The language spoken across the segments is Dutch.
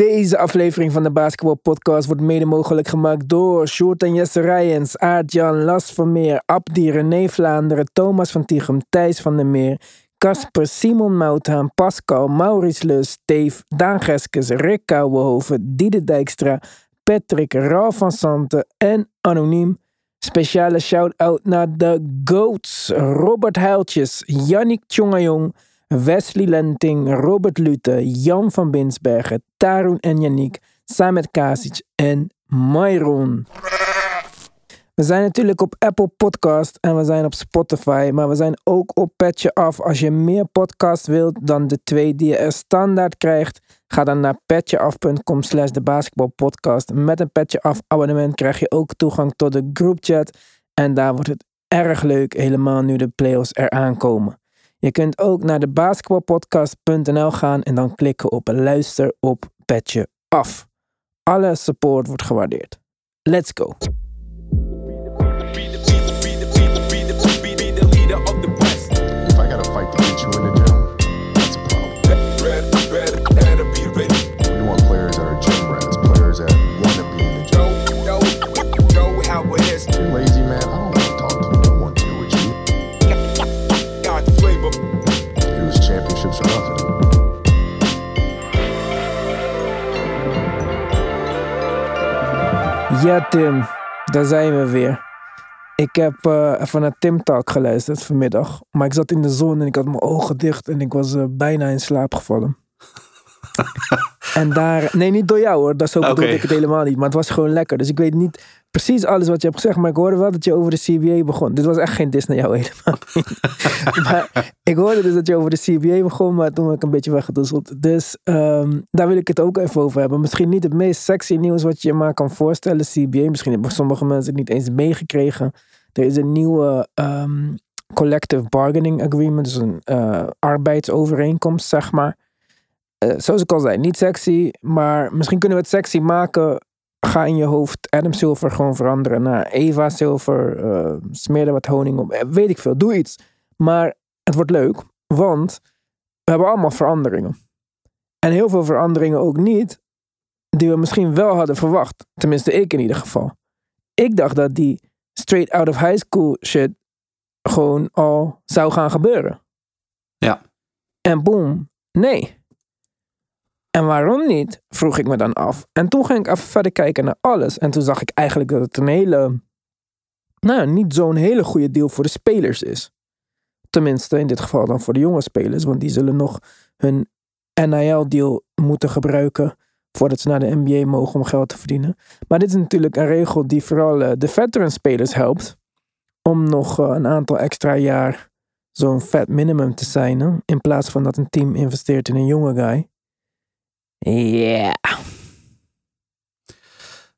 Deze aflevering van de Basketball Podcast wordt mede mogelijk gemaakt door Sjoerd en Jesse Rijens, Aart-Jan Las Vermeer, Abdi, René Vlaanderen, Thomas van Tichem, Thijs van der Meer, Casper, Simon Mouthaan, Pascal, Maurice Lus, Steve, Daan Geskes, Rick Kouwenhoven, Diede Dijkstra, Patrick, Ralf van Santen en Anoniem. Speciale shout-out naar de GOATs, Robert Huiltjes, Yannick Tjongajong, Wesley Lenting, Robert Lute, Jan van Binsbergen, Tarun en Yannick, Samet Kasic en Myron. We zijn natuurlijk op Apple Podcast en we zijn op Spotify, maar we zijn ook op Petje Af. Als je meer podcasts wilt dan de twee die je er standaard krijgt, ga dan naar petjeaf.com slash de basketbalpodcast. Met een Petje Af abonnement krijg je ook toegang tot de groupchat en daar wordt het erg leuk, helemaal nu de playoffs eraan komen. Je kunt ook naar de basketbalpodcast.nl gaan en dan klikken op luister op Petje Af. Alle support wordt gewaardeerd. Let's go. Ja, Tim, daar zijn we weer. Ik heb eh, even naar Tim Talk geluisterd vanmiddag. Maar ik zat in de zon en ik had mijn ogen dicht en ik was eh, bijna in slaap gevallen. en daar, nee, niet door jou hoor, dat zo bedoelde ik het helemaal niet. Maar het was gewoon lekker. Dus ik weet niet precies alles wat je hebt gezegd, maar ik hoorde wel dat je over de CBA begon. Dit was echt geen dis naar jou helemaal niet. maar ik hoorde dus dat je over de CBA begon, maar toen ben ik een beetje weggedoezeld. Dus ehm, daar wil ik het ook even over hebben. Misschien niet het meest sexy nieuws wat je je maar kan voorstellen, CBA. Misschien hebben sommige mensen het niet eens meegekregen. Er is een nieuwe ehm, collective bargaining agreement, dus een eh, arbeidsovereenkomst, zeg maar. Eh, zoals ik al zei, niet sexy, maar misschien kunnen we het sexy maken. Ga in je hoofd Adam Silver gewoon veranderen naar Eva Silver. eh smeer er wat honing op. eh, weet ik veel, doe iets. Maar het wordt leuk, want we hebben allemaal veranderingen. En heel veel veranderingen ook niet, die we misschien wel hadden verwacht. Tenminste, ik in ieder geval. Ik dacht dat die straight out of high school shit gewoon al zou gaan gebeuren. Ja. En boom, nee. En waarom niet? Vroeg ik me dan af. En toen ging ik even verder kijken naar alles. En toen zag ik eigenlijk dat het een hele, nou, niet zo'n hele goede deal voor de spelers is. Tenminste, in dit geval dan voor de jonge spelers, want die zullen nog hun NIL-deal moeten gebruiken voordat ze naar de NBA mogen om geld te verdienen. Maar dit is natuurlijk een regel die vooral eh, de veteran spelers helpt om nog eh, een aantal extra jaar zo'n vet minimum te zijn, in plaats van dat een team investeert in een jonge guy. Ja.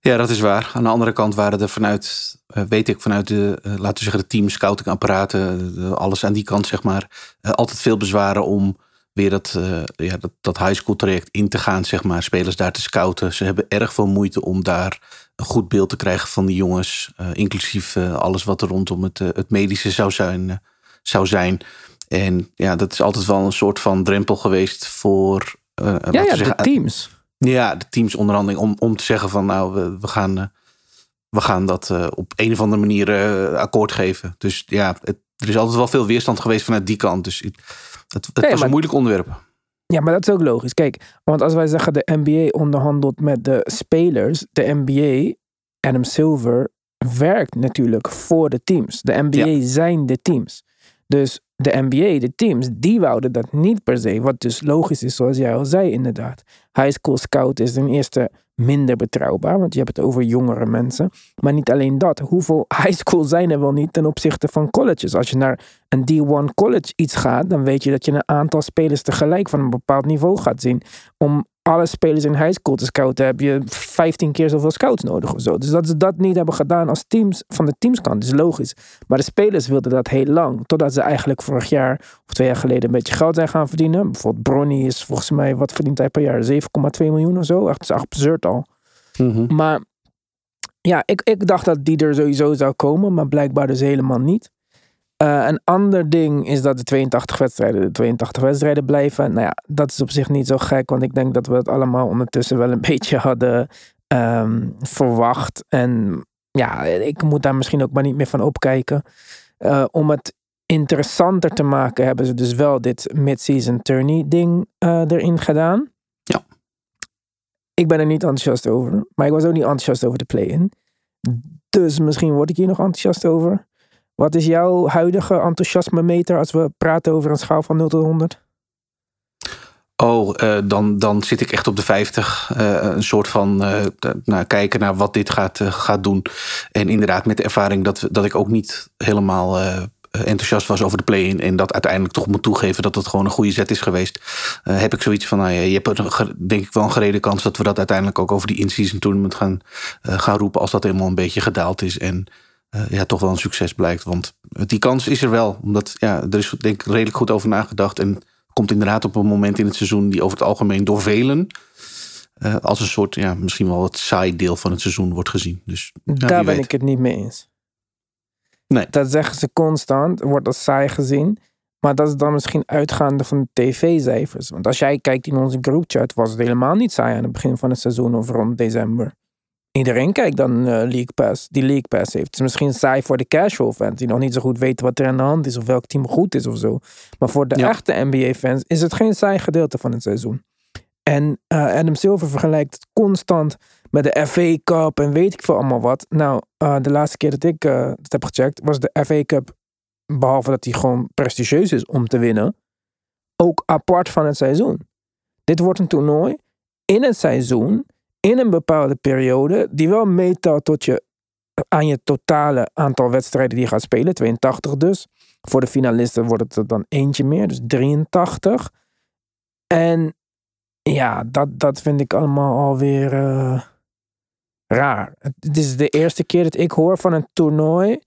Ja, dat is waar. Aan de andere kant waren er vanuit, eh, weet ik, vanuit de, eh, laten we zeggen, de team scoutingapparaten, alles aan die kant, zeg maar, eh, altijd veel bezwaren om weer dat, eh, ja, dat, dat high school traject in te gaan, zeg maar, spelers daar te scouten. Ze hebben erg veel moeite om daar een goed beeld te krijgen van die jongens, inclusief alles wat er rondom het, het medische zou zijn, zou zijn. En ja, dat is altijd wel een soort van drempel geweest voor, eh, laten Ja, de zeggen, teams. ja, de teamsonderhandeling om, om te zeggen van nou, we, we gaan, eh, we gaan dat eh, op een of andere manier eh, akkoord geven. Dus ja, het, er is altijd wel veel weerstand geweest vanuit die kant. Dus het, het, het Nee, was maar- een moeilijk onderwerp. Ja, maar dat is ook logisch. Kijk, want als wij zeggen de NBA onderhandelt met de spelers, de NBA, Adam Silver, werkt natuurlijk voor de teams. De NBA zijn de teams. Dus de NBA, de teams, die wouden dat niet per se. Wat dus logisch is, zoals jij al zei, inderdaad. High school scout is ten eerste minder betrouwbaar, want je hebt het over jongere mensen. Maar niet alleen dat. Hoeveel high school zijn er wel niet ten opzichte van colleges? Als je naar een D1 college iets gaat, dan weet je dat je een aantal spelers tegelijk van een bepaald niveau gaat zien. Om alle spelers in high school te scouten, heb je 15 keer zoveel scouts nodig of zo. Dus dat ze dat niet hebben gedaan als teams van de teamskant is logisch. Maar de spelers wilden dat heel lang. Totdat ze eigenlijk vorig jaar of twee jaar geleden een beetje geld zijn gaan verdienen. Bijvoorbeeld Bronny is volgens mij, wat verdient hij per jaar? 7,2 miljoen of zo. Echt, is absurd al. Maar ja, ik, ik dacht dat die er sowieso zou komen, maar blijkbaar dus helemaal niet. Uh, een ander ding is dat de 82 wedstrijden de 82 wedstrijden blijven. Nou ja, dat is op zich niet zo gek, want ik denk dat we het allemaal ondertussen wel een beetje hadden um, verwacht. En ja, ik moet daar misschien ook maar niet meer van opkijken. Uh, om het interessanter te maken, hebben ze dus wel dit mid-season tourney ding uh, erin gedaan. Ja. Ik ben er niet enthousiast over, maar ik was ook niet enthousiast over de play-in. Dus misschien word ik hier nog enthousiast over. Wat is jouw huidige enthousiasme meter als we praten over een schaal van 0 tot 100? Oh, uh, dan, dan zit ik echt op de 50. Uh, een soort van nou, kijken naar wat dit gaat, gaat doen. En inderdaad, met de ervaring dat, dat ik ook niet helemaal enthousiast was over de play-in. En dat uiteindelijk toch moet toegeven dat het gewoon een goede zet is geweest. heb ik zoiets van, nou ja, je hebt denk ik wel een gereden kans dat we dat uiteindelijk ook over die in-season tournament gaan, gaan roepen. Als dat helemaal een beetje gedaald is. En ja, toch wel een succes blijkt. Want die kans is er wel. Omdat ja, er is denk ik redelijk goed over nagedacht. En komt inderdaad op een moment in het seizoen die over het algemeen door velen uh, als een soort, ja, misschien wel het saai deel van het seizoen wordt gezien. Dus, ja, Daar ben weet. ik het niet mee eens. Nee. Dat zeggen ze constant, wordt als saai gezien. Maar dat is dan misschien uitgaande van de tv-cijfers. Want als jij kijkt in onze groupchat, was het helemaal niet saai aan het begin van het seizoen of rond december. Iedereen kijkt dan uh, League Pass, die League Pass heeft. Het is misschien saai voor de casual fans die nog niet zo goed weten wat er aan de hand is of welk team goed is of zo. Maar voor de ja. echte NBA-fans is het geen saai gedeelte van het seizoen. En uh, Adam Silver vergelijkt het constant met de FA Cup en weet ik veel allemaal wat. Nou, uh, de laatste keer dat ik het heb gecheckt was de FA Cup, behalve dat die gewoon prestigieus is om te winnen, ook apart van het seizoen. Dit wordt een toernooi in het seizoen in een bepaalde periode, die wel meetelt tot je, aan je totale aantal wedstrijden die je gaat spelen, 82 dus. Voor de finalisten wordt het er dan eentje meer, dus 83. En ja, dat, dat vind ik allemaal alweer uh, raar. Het is de eerste keer dat ik hoor van een toernooi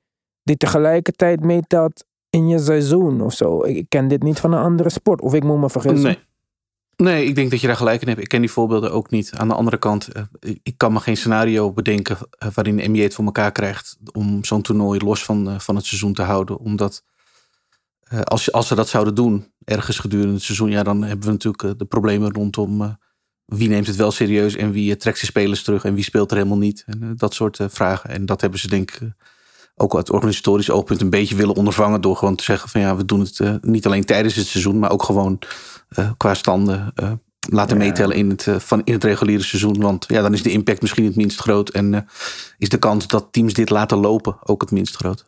die tegelijkertijd meetelt in je seizoen of zo. Ik ken dit niet van een andere sport, of ik moet me vergissen. Nee. Nee, ik denk dat je daar gelijk in hebt. Ik ken die voorbeelden ook niet. Aan de andere kant, eh, ik kan me geen scenario bedenken eh, waarin de NBA het voor elkaar krijgt om zo'n toernooi los van, eh, van het seizoen te houden. Omdat als, als ze dat zouden doen, ergens gedurende het seizoen, ja, dan hebben we natuurlijk de problemen rondom wie neemt het wel serieus en wie trekt zijn spelers terug en wie speelt er helemaal niet. En dat soort vragen. En dat hebben ze denk ik ook uit organisatorisch oogpunt een beetje willen ondervangen door gewoon te zeggen van ja, we doen het niet alleen tijdens het seizoen, maar ook gewoon uh, qua standen uh, laten ja. meetellen in het, van, in het reguliere seizoen. Want ja, dan is de impact misschien het minst groot. En is de kans dat teams dit laten lopen ook het minst groot.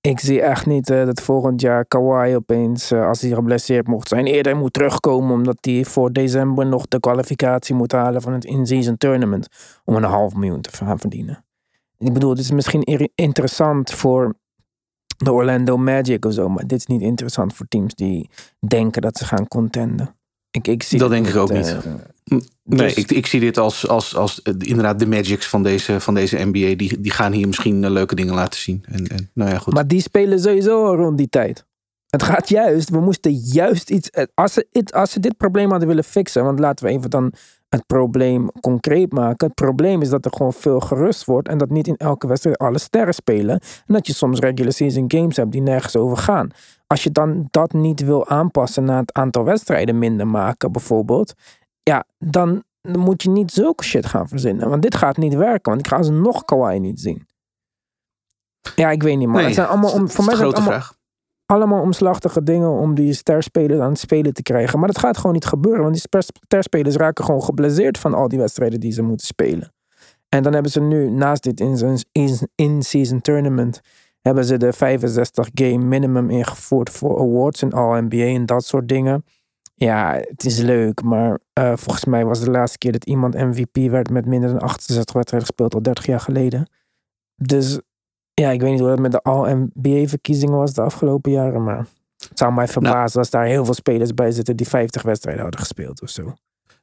Ik zie echt niet dat volgend jaar Kawhi opeens, als hij geblesseerd mocht zijn, eerder moet terugkomen. Omdat hij voor december nog de kwalificatie moet halen van het in-season tournament. Om een half miljoen te gaan verdienen. Ik bedoel, het is misschien interessant voor de Orlando Magic of zo. Maar dit is niet interessant voor teams die denken dat ze gaan contenden. Ik, ik zie dat denk ik ook uh, niet. Nee, dus... ik, ik zie dit als, als, als inderdaad de Magics van deze, van deze NBA. Die, die gaan hier misschien uh, leuke dingen laten zien. En, en, nou ja, goed. Maar die spelen sowieso rond die tijd. Het gaat juist, we moesten juist iets. Als ze, als ze dit probleem hadden willen fixen, want laten we even dan het probleem concreet maken. Het probleem is dat er gewoon veel gerust wordt en dat niet in elke wedstrijd alle sterren spelen. En dat je soms regular season games hebt die nergens over gaan. Als je dan dat niet wil aanpassen naar het aantal wedstrijden minder maken, bijvoorbeeld, ja, dan moet je niet zulke shit gaan verzinnen. Want dit gaat niet werken, want ik ga ze nog Kawhi niet zien. Ja, ik weet niet, maar nee, het zijn allemaal om, voor mij een zijn grote het allemaal, vraag. Allemaal omslachtige dingen om die sterspelers aan het spelen te krijgen. Maar dat gaat gewoon niet gebeuren, want die sterspelers raken gewoon geblesseerd van al die wedstrijden die ze moeten spelen. En dan hebben ze nu, naast dit in- in- in-season tournament, hebben ze de 65 game minimum ingevoerd voor awards en All-NBA en dat soort dingen. Ja, het is leuk, maar eh, volgens mij was de laatste keer dat iemand MVP werd met minder dan 68 wedstrijden gespeeld al 30 jaar geleden. Dus ja, ik weet niet hoe dat met de All-NBA-verkiezingen was de afgelopen jaren, maar het zou mij verbazen als daar heel veel spelers bij zitten die 50 wedstrijden hadden gespeeld of zo.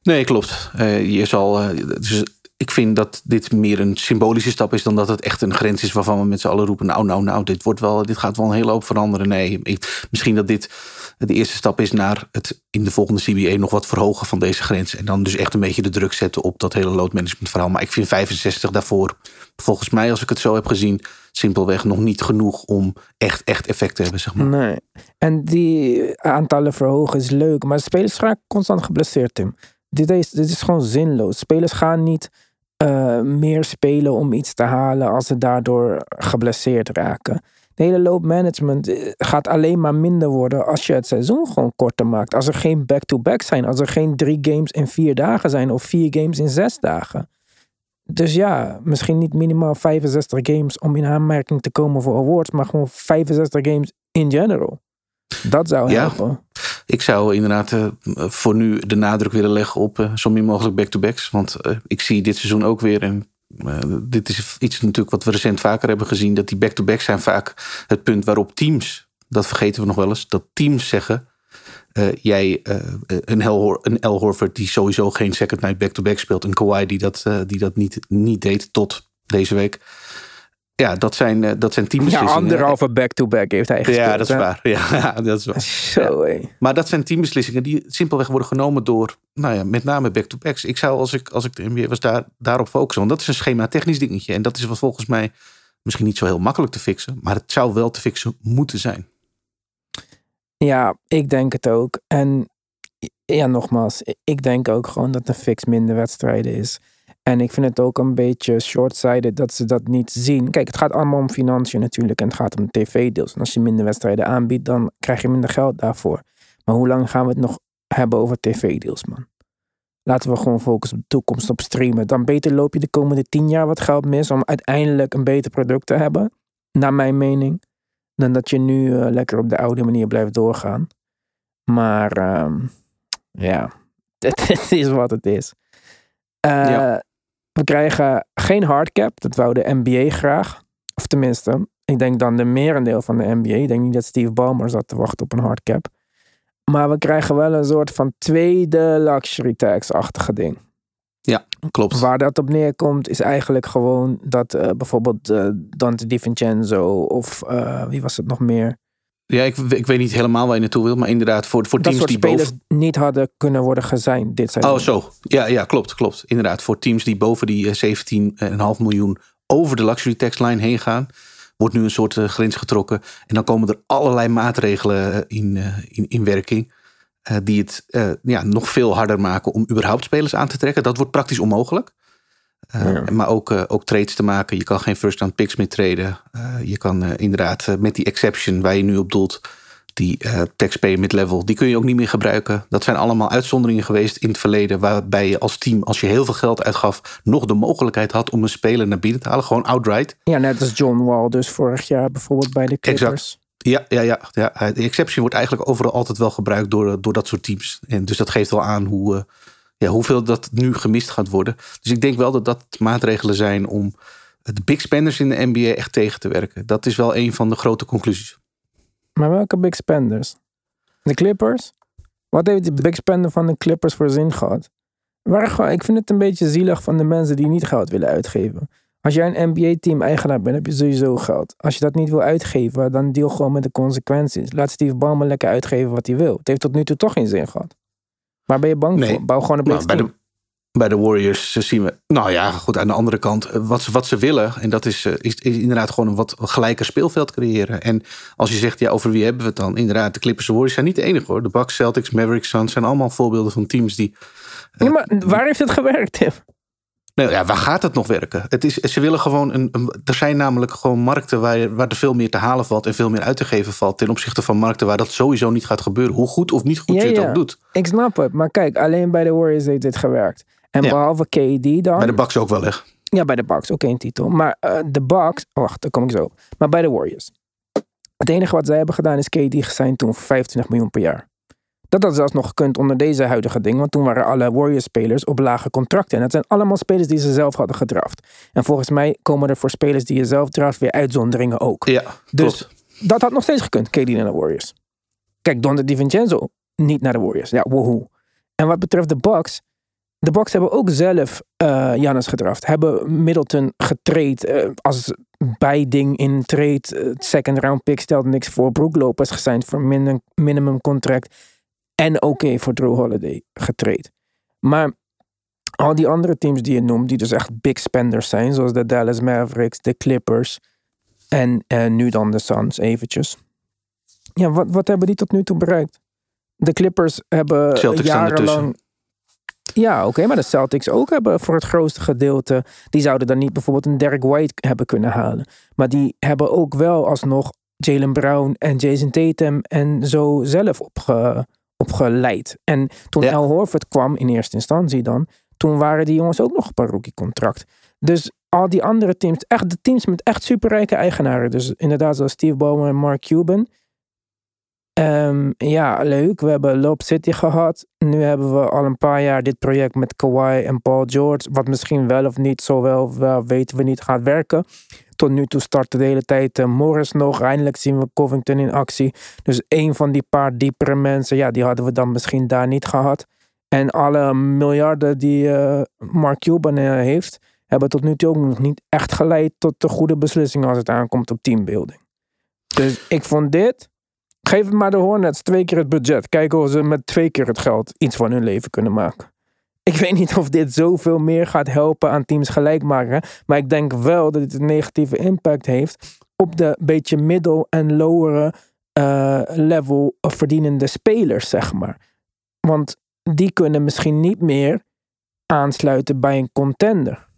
Nee, klopt. Eh, je zal, eh, dus ik vind dat dit meer een symbolische stap is dan dat het echt een grens is waarvan we met z'n allen roepen: nou, nou, nou, dit, wordt wel, dit gaat wel een hele hoop veranderen. Nee, ik, misschien dat dit de eerste stap is naar het in de volgende CBA nog wat verhogen van deze grens. En dan dus echt een beetje de druk zetten op dat hele load management verhaal. Maar ik vind 65 daarvoor, volgens mij, als ik het zo heb gezien, simpelweg nog niet genoeg om echt, echt effect te hebben, zeg maar. Nee. En die aantallen verhogen is leuk, maar spelers raken constant geblesseerd, Tim. Dit is, dit is gewoon zinloos. Spelers gaan niet uh, meer spelen om iets te halen als ze daardoor geblesseerd raken. De hele load management eh, gaat alleen maar minder worden als je het seizoen gewoon korter maakt. Als er geen back-to-back zijn, als er geen drie games in vier dagen zijn of vier games in zes dagen. Dus ja, misschien niet minimaal 65 games om in aanmerking te komen voor awards, maar gewoon 65 games in general. Dat zou helpen. Ja, ik zou inderdaad uh, voor nu de nadruk willen leggen op uh, zo min mogelijk back-to-backs. Want uh, ik zie dit seizoen ook weer, en dit is iets natuurlijk wat we recent vaker hebben gezien, dat die back-to-backs zijn vaak het punt waarop teams, dat vergeten we nog wel eens, dat teams zeggen, jij, een, Hel, een El Horford die sowieso geen second night back-to-back speelt, een Kawhi die dat, die dat niet, niet deed tot deze week ja, dat zijn, dat zijn teambeslissingen. Ja, anderhalve back-to-back heeft hij gespeeld. Ja, dat is waar. Ja, dat is waar. Zo, ja. Maar dat zijn teambeslissingen die simpelweg worden genomen door, nou ja, met name back-to-backs. Ik zou, als ik, als ik de NBA was, daar, daarop focussen. Want dat is een schema-technisch dingetje. En dat is wat volgens mij misschien niet zo heel makkelijk te fixen. Maar het zou wel te fixen moeten zijn. Ja, ik denk het ook. En ja, nogmaals, ik denk ook gewoon dat een fix minder wedstrijden is. En ik vind het ook een beetje short-sighted dat ze dat niet zien. Kijk, het gaat allemaal om financiën natuurlijk en het gaat om tv-deals. En als je minder wedstrijden aanbiedt, dan krijg je minder geld daarvoor. Maar hoe lang gaan we het nog hebben over tv-deals, man? Laten we gewoon focussen op de toekomst, op streamen. Dan beter loop je de komende tien jaar wat geld mis om uiteindelijk een beter product te hebben. Naar mijn mening. Dan dat je nu uh, lekker op de oude manier blijft doorgaan. Maar um, ja, het is wat het is. Uh, ja. We krijgen geen hardcap. Dat wou de NBA graag. Of tenminste, ik denk dan de merendeel van de NBA. Ik denk niet dat Steve Ballmer zat te wachten op een hardcap. Maar we krijgen wel een soort van tweede luxury tax-achtige ding. Klopt. Waar dat op neerkomt is eigenlijk gewoon dat uh, bijvoorbeeld uh, Dante DiVincenzo of uh, wie was het nog meer? Ja, ik, ik weet niet helemaal waar je naartoe wil, maar inderdaad, voor, voor teams die spelers boven... niet hadden kunnen worden gezien dit seizoen. Oh, zo. Ja, ja, klopt, klopt. Inderdaad, voor teams die boven die 17,5 eh, miljoen over de luxury tax line heen gaan, wordt nu een soort uh, grens getrokken. En dan komen er allerlei maatregelen eh, in, uh, in, in werking. Uh, die het ja, nog veel harder maken om überhaupt spelers aan te trekken. Dat wordt praktisch onmogelijk. Uh, Maar ook, ook trades te maken. Je kan geen first round picks meer traden. Je kan inderdaad met die exception waar je nu op doelt, die taxpayer mid-level, die kun je ook niet meer gebruiken. Dat zijn allemaal uitzonderingen geweest in het verleden, waarbij je als team, als je heel veel geld uitgaf, nog de mogelijkheid had om een speler naar binnen te halen, gewoon outright. Ja, net als John Wall dus vorig jaar bijvoorbeeld bij de Clippers. Exact. Ja, ja, ja, ja. De exception wordt eigenlijk overal altijd wel gebruikt door, door dat soort teams. En dus dat geeft wel aan hoe ja, hoeveel dat nu gemist gaat worden. Dus ik denk wel dat dat maatregelen zijn om de big spenders in de NBA echt tegen te werken. Dat is wel een van de grote conclusies. Maar welke big spenders? De Clippers? Wat heeft de big spender van de Clippers voor zin gehad? Waar, ik vind het een beetje zielig van de mensen die niet geld willen uitgeven. Als jij een NBA-team eigenaar bent, heb je sowieso geld. Als je dat niet wil uitgeven, dan deal gewoon met de consequenties. Laat Steve Ballmer lekker uitgeven wat hij wil. Het heeft tot nu toe toch geen zin gehad. Waar ben je bang nee. voor? Bouw gewoon een nou, bij de, bij de Warriors zien we, nou ja, goed, aan de andere kant, eh, wat ze, wat ze willen, en dat is, eh, is, is inderdaad gewoon een wat gelijker speelveld creëren. En als je zegt, ja, over wie hebben we het dan? Inderdaad, de Clippers en Warriors zijn niet de enige hoor. De Bucks, Celtics, Mavericks, Suns zijn allemaal voorbeelden van teams die... Ja, maar waar heeft het gewerkt, Tim? Nou ja, waar gaat het nog werken? Het is, ze willen gewoon een, een, er zijn namelijk gewoon markten waar, waar er veel meer te halen valt en veel meer uit te geven valt. Ten opzichte van markten waar dat sowieso niet gaat gebeuren. Hoe goed of niet goed je het ook doet. Ik snap het. Maar kijk, alleen bij de Warriors heeft dit gewerkt. En behalve KD dan. Bij de Bucks ook wel echt. Ja, bij de Bucks ook één titel. Maar uh, de Bucks, oh, wacht, daar kom ik zo. Maar bij de Warriors. Het enige wat zij hebben gedaan is KD gesigned toen voor 25 miljoen per jaar. Dat had zelfs nog gekund onder deze huidige ding. Want toen waren alle Warriors-spelers op lage contracten. En dat zijn allemaal spelers die ze zelf hadden gedraft. En volgens mij komen er voor spelers die je zelf draft weer uitzonderingen ook. Ja, dus dat had nog steeds gekund, KD naar de Warriors. Kijk, Don DiVincenzo niet naar de Warriors. Ja, woehoe. En wat betreft de Bucks. De Bucks hebben ook zelf uh, Giannis gedraft. Hebben Middleton getraind uh, als bijding in trade. Uh, second round pick stelt niks voor. Brook Lopez gesigned voor min minimum contract en oké okay voor Drew Holiday getraind. Maar al die andere teams die je noemt, die dus echt big spenders zijn, zoals de Dallas Mavericks, de Clippers, En nu dan de Suns eventjes. Ja, wat, wat hebben die tot nu toe bereikt? De Clippers hebben Celtics jarenlang... Ja, oké, maar de Celtics ook hebben voor het grootste gedeelte... Die zouden dan niet bijvoorbeeld een Derek White hebben kunnen halen. Maar die hebben ook wel alsnog Jalen Brown en Jason Tatum en zo zelf opge, opgeleid. En toen Ja. Al Horford kwam, in eerste instantie dan... Toen waren die jongens ook nog op een rookie contract. Dus al die andere teams, echt de teams met echt superrijke eigenaren. Dus inderdaad zoals Steve Ballmer en Mark Cuban. Ehm, ja, leuk. We hebben Lob City gehad. Nu hebben we al een paar jaar dit project met Kawhi en Paul George. Wat misschien wel of niet, zo wel, wel weten we niet, gaat werken. Tot nu toe startte de hele tijd eh, Morris nog. Eindelijk zien we Covington in actie. Dus een van die paar diepere mensen, ja, die hadden we dan misschien daar niet gehad. En alle miljarden die eh, Mark Cuban eh, heeft, hebben tot nu toe ook nog niet echt geleid tot de goede beslissingen als het aankomt op teambuilding. Dus ik vond dit. Geef het maar de Hornets twee keer het budget. Kijken of ze met twee keer het geld iets van hun leven kunnen maken. Ik weet niet of dit zoveel meer gaat helpen aan teams gelijk maken. Maar ik denk wel dat het een negatieve impact heeft op de beetje middel- en lowere eh, level verdienende spelers, zeg maar. Want die kunnen misschien niet meer aansluiten bij een contender.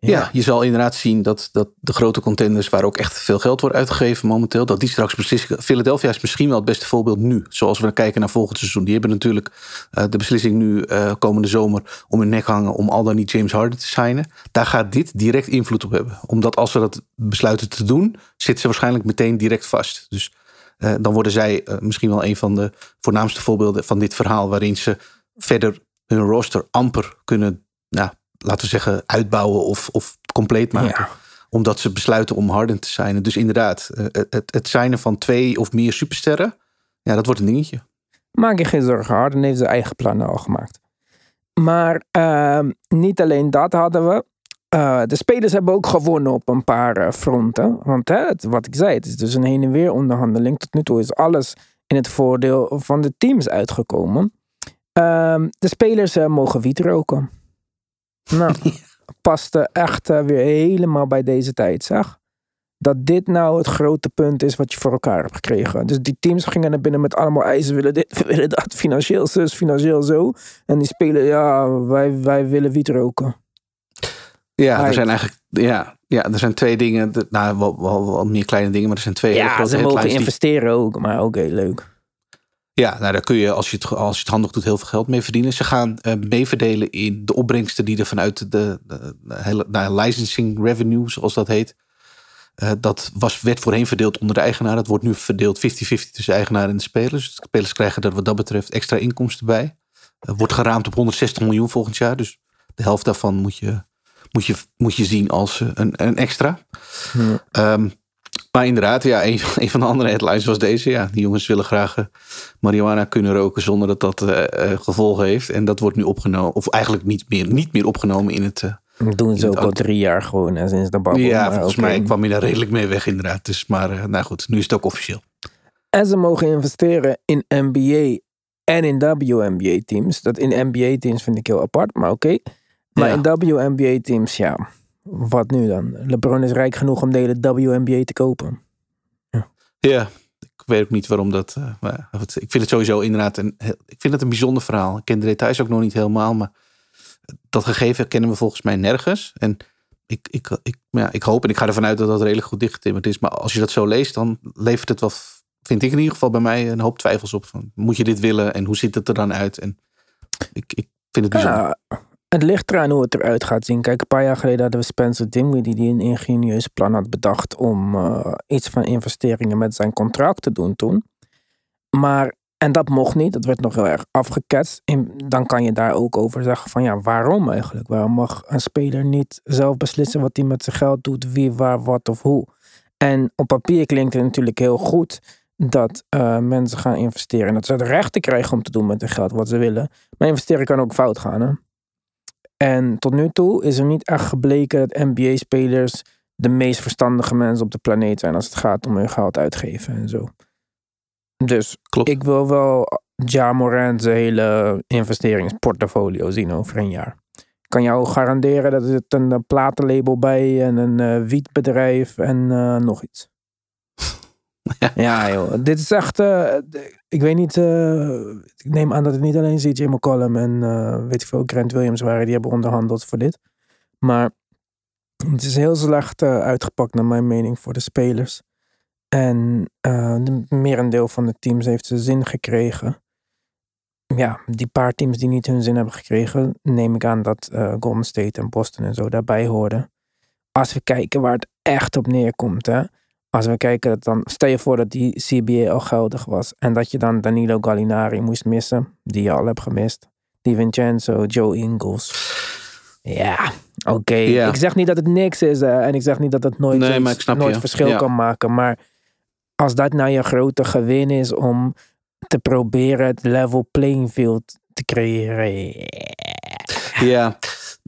Ja. je zal inderdaad zien dat, dat de grote contenders waar ook echt veel geld wordt uitgegeven momenteel, dat die straks beslissen. Philadelphia is misschien wel het beste voorbeeld nu. Zoals we kijken naar volgend seizoen. Die hebben natuurlijk eh, de beslissing nu eh, komende zomer om hun nek hangen om al dan niet James Harden te signen. Daar gaat dit direct invloed op hebben. Omdat als ze dat besluiten te doen, zitten ze waarschijnlijk meteen direct vast. Dus eh, dan worden zij misschien wel een van de voornaamste voorbeelden van dit verhaal, waarin ze verder hun roster amper kunnen, nou, laten we zeggen, uitbouwen of, of compleet maken. Ja. Omdat ze besluiten om Harden te signen. Dus inderdaad, eh, het, het, signen van twee of meer supersterren, ja, dat wordt een dingetje. Maak je geen zorgen, Harden heeft zijn eigen plannen al gemaakt. Maar ehm, niet alleen dat hadden we. Eh, de spelers hebben ook gewonnen op een paar eh, fronten. Want hè, het, wat ik zei, het is dus een heen en weer onderhandeling. Tot nu toe is alles in het voordeel van de teams uitgekomen. Ehm, de spelers mogen wiet roken. Nou, paste echt eh, weer helemaal bij deze tijd, zeg. Dat dit nou het grote punt is wat je voor elkaar hebt gekregen. Dus die teams gingen naar binnen met allemaal eisen. Willen dit, willen dat, financieel zus, financieel zo. En die spelen, ja, wij, wij willen wiet roken. Ja, er zijn eigenlijk ja, ja, er zijn twee dingen. Nou, wel, wel, wel meer kleine dingen, maar er zijn twee hele Ja, grote ze mogen die- investeren ook, maar oké, leuk. Ja, nou, daar kun je als je, het, als je het handig doet heel veel geld mee verdienen. Ze gaan eh, meeverdelen in de opbrengsten die er vanuit de, de, de hele nou, licensing revenue, zoals dat heet. Eh, dat was, werd voorheen verdeeld onder de eigenaar. Dat wordt nu verdeeld 50-50 tussen de eigenaar en de spelers. Dus de spelers krijgen er wat dat betreft extra inkomsten bij. Eh, wordt geraamd op 160 miljoen volgend jaar. Dus de helft daarvan moet je, moet je, moet je zien als een, een extra. Ja. Ehm, maar inderdaad, ja, een, een van de andere headlines was deze. Ja, die jongens willen graag eh, marihuana kunnen roken zonder dat dat eh, eh, gevolgen heeft. En dat wordt nu opgenomen, of eigenlijk niet meer, niet meer opgenomen in het. Dat doen ze ook al drie jaar gewoon sinds de babbel. ja, maar volgens mij kwam je daar redelijk mee weg, inderdaad. Dus, maar nou goed, nu is het ook officieel. En ze mogen investeren in NBA en in WNBA teams. Dat in NBA teams vind ik heel apart, maar oké. Maar Ja. in WNBA teams, ja, wat nu dan? LeBron is rijk genoeg om de hele WNBA te kopen. Ja, ik weet ook niet waarom dat. eh, maar ik vind het sowieso inderdaad een. Ik vind het een bijzonder verhaal. Ik ken de details ook nog niet helemaal, maar dat gegeven kennen we volgens mij nergens. En ik, ik, ik, ja, ik hoop en ik ga ervan uit dat dat redelijk goed dichtgetimmerd is. Maar als je dat zo leest, dan levert het wel, vind ik in ieder geval bij mij een hoop twijfels op. Van, moet je dit willen en hoe ziet het er dan uit? En ik, ik vind het bijzonder. Ja, het ligt eraan hoe het eruit gaat zien. Kijk, een paar jaar geleden hadden we Spencer Dinwiddie die een ingenieus plan had bedacht om eh, iets van investeringen met zijn contract te doen toen. Maar, en dat mocht niet, dat werd nog heel erg afgeketst. En dan kan je daar ook over zeggen van ja, waarom eigenlijk? Waarom mag een speler niet zelf beslissen wat hij met zijn geld doet, wie, waar, wat of hoe? En op papier klinkt het natuurlijk heel goed dat eh, mensen gaan investeren en dat ze het rechten krijgen om te doen met hun geld wat ze willen. Maar investeren kan ook fout gaan. Hè? En tot nu toe is er niet echt gebleken dat NBA-spelers de meest verstandige mensen op de planeet zijn als het gaat om hun geld uitgeven en zo. Dus Klopt. ik wil wel Ja Morant zijn hele investeringsportfolio zien over een jaar. kan jou garanderen dat er een eh, platenlabel bij en een eh, wietbedrijf en eh, nog iets. Ja. joh. Dit is echt, eh, ik weet niet, eh, ik neem aan dat het niet alleen CJ McCollum en eh, weet ik veel, Grant Williams waren die hebben onderhandeld voor dit. Maar het is heel slecht uitgepakt naar mijn mening voor de spelers. En de merendeel van de teams heeft zijn zin gekregen. Ja, die paar teams die niet hun zin hebben gekregen, neem ik aan dat Golden State en Boston en zo daarbij hoorden. Als we kijken waar het echt op neerkomt, hè. Als we kijken, dan stel je voor dat die CBA al geldig was. En dat je dan Danilo Gallinari moest missen, die je al hebt gemist. Die Vincenzo, Joe Ingles. Ja, oké. Ja. Ik zeg niet dat het niks is hè, en ik zeg niet dat het nooit, Nee, iets- nooit je. verschil Ja. kan maken. Maar als dat nou je grote gewin is om te proberen het level playing field te creëren. Ja,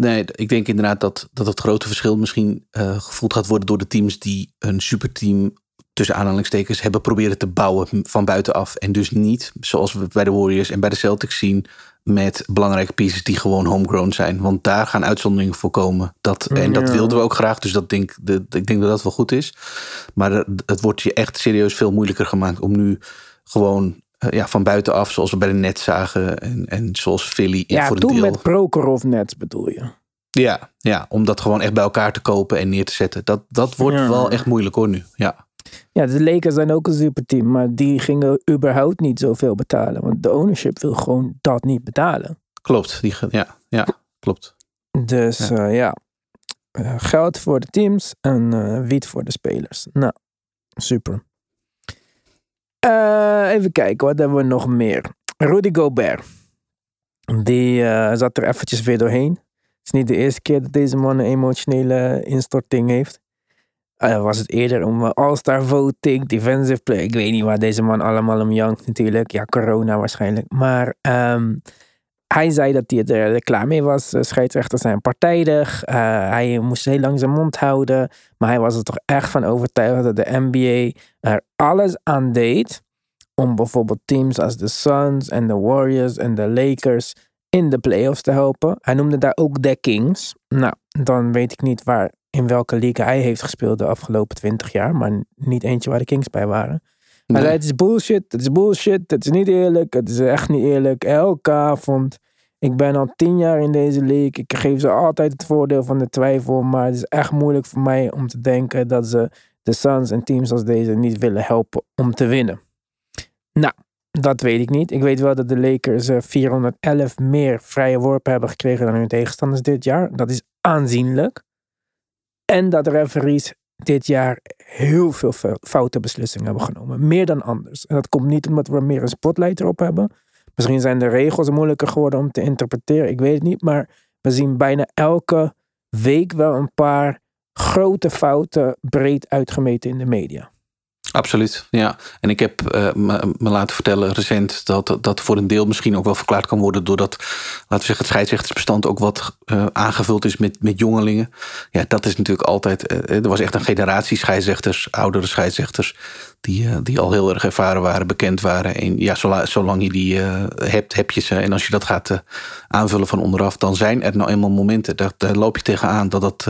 nee, ik denk inderdaad dat, dat het grote verschil misschien eh, gevoeld gaat worden door de teams die een superteam tussen aanhalingstekens hebben proberen te bouwen van buitenaf. En dus niet, zoals we bij de Warriors en bij de Celtics zien, met belangrijke pieces die gewoon homegrown zijn. Want daar gaan uitzonderingen voor komen. Dat, en dat wilden we ook graag, dus dat denk, de, ik denk dat dat wel goed is. Maar het wordt je echt serieus veel moeilijker gemaakt om nu gewoon ja, van buitenaf, zoals we bij de Nets zagen en, en zoals Philly Ja, voor toen deel. met Prokhorov Nets bedoel je. Ja, ja, om dat gewoon echt bij elkaar te kopen en neer te zetten. Dat, dat wordt Ja. wel echt moeilijk hoor nu. Ja, Ja, de Lakers zijn ook een superteam, maar die gingen überhaupt niet zoveel betalen. Want de ownership wil gewoon dat niet betalen. klopt. Die, ja, ja, klopt. Dus Ja. ja, ja. Eh, geld voor de teams en eh wiet voor de spelers. Nou, super. Eh, even kijken, wat hebben we nog meer? Rudy Gobert. Die eh, zat er eventjes weer doorheen. Het is niet de eerste keer dat deze man een emotionele instorting heeft. Eh, was het eerder om All-Star voting, defensive play. Ik weet niet waar deze man allemaal om jankt natuurlijk. Ja, corona waarschijnlijk. Maar ehm, hij zei dat hij er klaar mee was. Scheidsrechters zijn partijdig. Eh, hij moest heel lang zijn mond houden. Maar hij was er toch echt van overtuigd dat de NBA er alles aan deed. Om bijvoorbeeld teams als de Suns en de Warriors en de Lakers in de playoffs te helpen. Hij noemde daar ook de Kings. Nou, dan weet ik niet waar, in welke league hij heeft gespeeld de afgelopen twintig jaar. Maar niet eentje waar de Kings bij waren. Hij Nee. zei, het is bullshit, het is bullshit, het is niet eerlijk, het is echt niet eerlijk. Elke avond, ik ben al tien jaar in deze league, ik geef ze altijd het voordeel van de twijfel, maar het is echt moeilijk voor mij om te denken dat ze de Suns en teams als deze niet willen helpen om te winnen. Nou, dat weet ik niet. Ik weet wel dat de Lakers eh, 411 meer vrije worpen hebben gekregen dan hun tegenstanders dit jaar. Dat is aanzienlijk. En dat de referees dit jaar heel veel fou- foute beslissingen hebben genomen. Meer dan anders. En dat komt niet omdat we meer een spotlight erop hebben. Misschien zijn de regels moeilijker geworden om te interpreteren. Ik weet het niet. Maar we zien bijna elke week wel een paar grote fouten breed uitgemeten in de media. Absoluut, ja. En ik heb eh, me, laten vertellen recent dat dat voor een deel misschien ook wel verklaard kan worden doordat, laten we zeggen, het scheidsrechtersbestand ook wat eh, aangevuld is met, met jongelingen. Ja, dat is natuurlijk altijd. eh, er was echt een generatie scheidsrechters, oudere scheidsrechters, die, die al heel erg ervaren waren, bekend waren. En ja, zolang, je die hebt, heb je ze. En als je dat gaat aanvullen van onderaf, dan zijn er nou eenmaal momenten. Daar, loop je tegenaan dat dat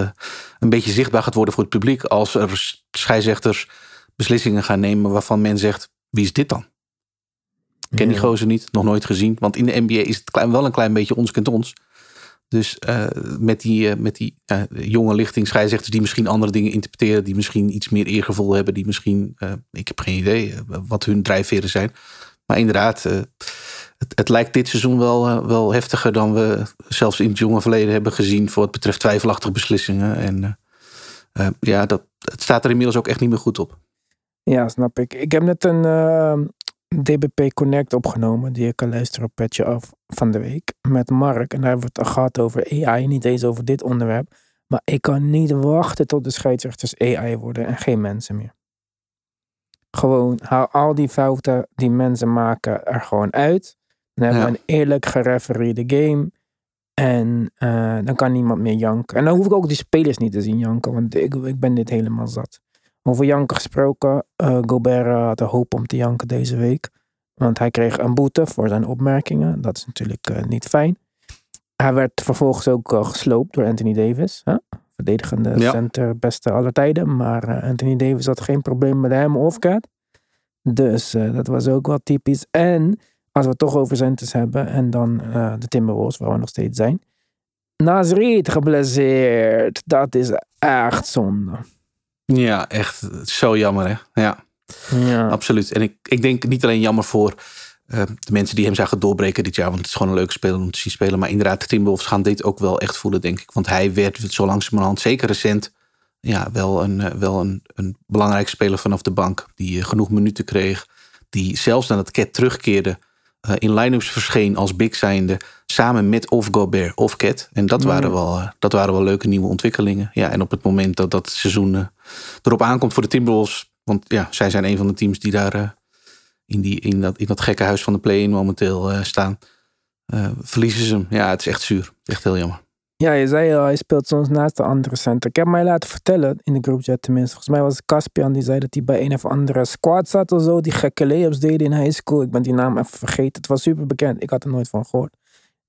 een beetje zichtbaar gaat worden voor het publiek als er scheidsrechters beslissingen gaan nemen waarvan men zegt: wie is dit dan? Ken die gozer niet, nog nooit gezien. Want in de NBA is het klein, wel een klein beetje ons kent ons. Dus eh, met die, eh, met die eh, jonge lichting scheidsrechters die misschien andere dingen interpreteren, die misschien iets meer eergevoel hebben, die misschien, ik heb geen idee wat hun drijfveren zijn. Maar inderdaad, het, het lijkt dit seizoen wel, wel heftiger dan we zelfs in het jonge verleden hebben gezien voor wat betreft twijfelachtige beslissingen. En ja, dat, het staat er inmiddels ook echt niet meer goed op. Ja, snap ik. Ik heb net een eh, DBP Connect opgenomen die je kan luisteren op Petje Af van de week met Mark. En daar hebben we het gehad over AI, niet eens over dit onderwerp. Maar ik kan niet wachten tot de scheidsrechters AI worden en geen mensen meer. Gewoon haal al die fouten die mensen maken er gewoon uit. Dan hebben we Ja. een eerlijk gerefereerde game. En eh, dan kan niemand meer janken. En dan hoef ik ook die spelers niet te zien janken, want ik, ik ben dit helemaal zat. Over janken gesproken. eh, Gobert eh, had de hoop om te janken deze week. Want hij kreeg een boete voor zijn opmerkingen. Dat is natuurlijk eh, niet fijn. hij werd vervolgens ook uh, gesloopt door Anthony Davis. Verdedigende Ja. center, beste aller tijden. Maar eh, Anthony Davis had geen probleem met hem of Cat. Dus eh, dat was ook wel typisch. En als we het toch over centers hebben. En dan eh, de Timberwolves, waar we nog steeds zijn. Nazrid geblesseerd. Dat is echt zonde. Ja, echt zo jammer hè. Ja, Ja. absoluut. En ik, ik denk niet alleen jammer voor eh, de mensen die hem zagen doorbreken dit jaar. Want het is gewoon een leuke speler om te zien spelen. Maar inderdaad, de Timberwolves gaan dit ook wel echt voelen, denk ik. Want hij werd zo langzamerhand, zeker recent, ja, wel, een, eh, wel een, een belangrijke speler vanaf de bank. Die eh, genoeg minuten kreeg. Die zelfs nadat Cat terugkeerde in line-ups verscheen als big zijnde. Samen met of Gobert of Cat. En dat, waren wel, dat waren wel leuke nieuwe ontwikkelingen. Ja, en op het moment dat dat seizoen erop aankomt voor de Timberwolves. Want ja, zij zijn een van de teams die daar eh, in, die, in, dat, in dat gekke huis van de play-in momenteel eh, staan. Eh, verliezen ze hem. Ja, het is echt zuur. Echt heel jammer. Ja, je zei al, hij speelt soms naast de andere center. Ik heb mij laten vertellen, in de groupchat tenminste. Volgens mij was het Caspian die zei dat hij bij een of andere squad zat of zo. Die gekke layups deden in high school. Ik ben die naam even vergeten. Het was super bekend. Ik had er nooit van gehoord.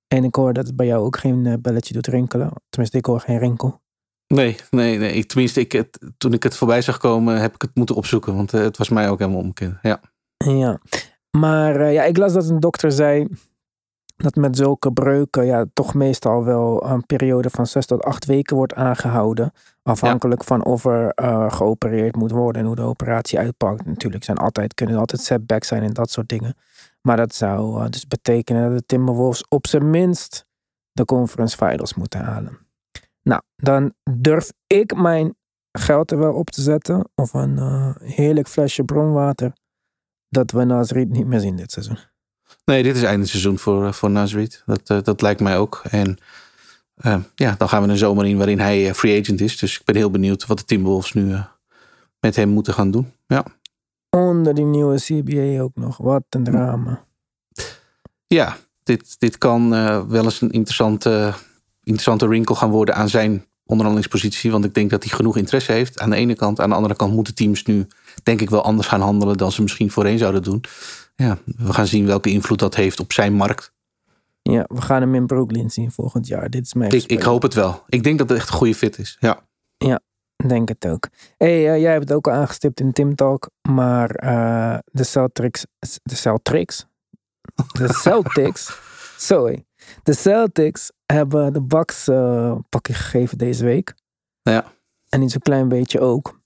En ik hoor dat het bij jou ook geen belletje doet rinkelen. Tenminste, ik hoor geen rinkel. Nee, nee, nee. Ik, tenminste, ik, het, toen ik het voorbij zag komen, heb ik het moeten opzoeken. Want eh, het was mij ook helemaal onbekend. Ja. Ja, maar eh, ja, ik las dat een dokter zei dat met zulke breuken ja, toch meestal wel een periode van zes tot acht weken wordt aangehouden. Afhankelijk van of er eh, geopereerd moet worden en hoe de operatie uitpakt. Natuurlijk zijn altijd, kunnen er altijd setbacks zijn en dat soort dingen. Maar dat zou dus betekenen dat de Timberwolves op zijn minst de conference finals moeten halen. Dan durf ik mijn geld er wel op te zetten. Of een eh, heerlijk flesje bronwater dat we Nazrid niet meer zien dit seizoen. Nee, dit is einde seizoen voor, eh, voor Nasrid. Dat, eh, dat lijkt mij ook. En ja, dan gaan we een zomer in waarin hij free agent is. Dus ik ben heel benieuwd wat de Timberwolves nu met hem moeten gaan doen. Ja, Onder die nieuwe CBA ook nog. Wat een drama. ja dit, dit kan wel eens een interessante, interessante wrinkle gaan worden aan zijn onderhandelingspositie. Want ik denk dat hij genoeg interesse heeft aan de ene kant. Aan de andere kant moeten teams nu denk ik wel anders gaan handelen dan ze misschien voorheen zouden doen. Ja, we gaan zien welke invloed dat heeft op zijn markt. Ja, we gaan hem in Brooklyn zien volgend jaar. Dit is mijn Ik, ik hoop het wel. Ik denk dat het echt een goede fit is. Ja. denk het ook. hey, eh, jij hebt het ook al aangestipt in Tim Talk. Maar eh, de Celtics... De Celtics? De Celtics... sorry. De Celtics hebben de Bucks eh pakje gegeven deze week. Ja. En niet zo'n klein beetje ook.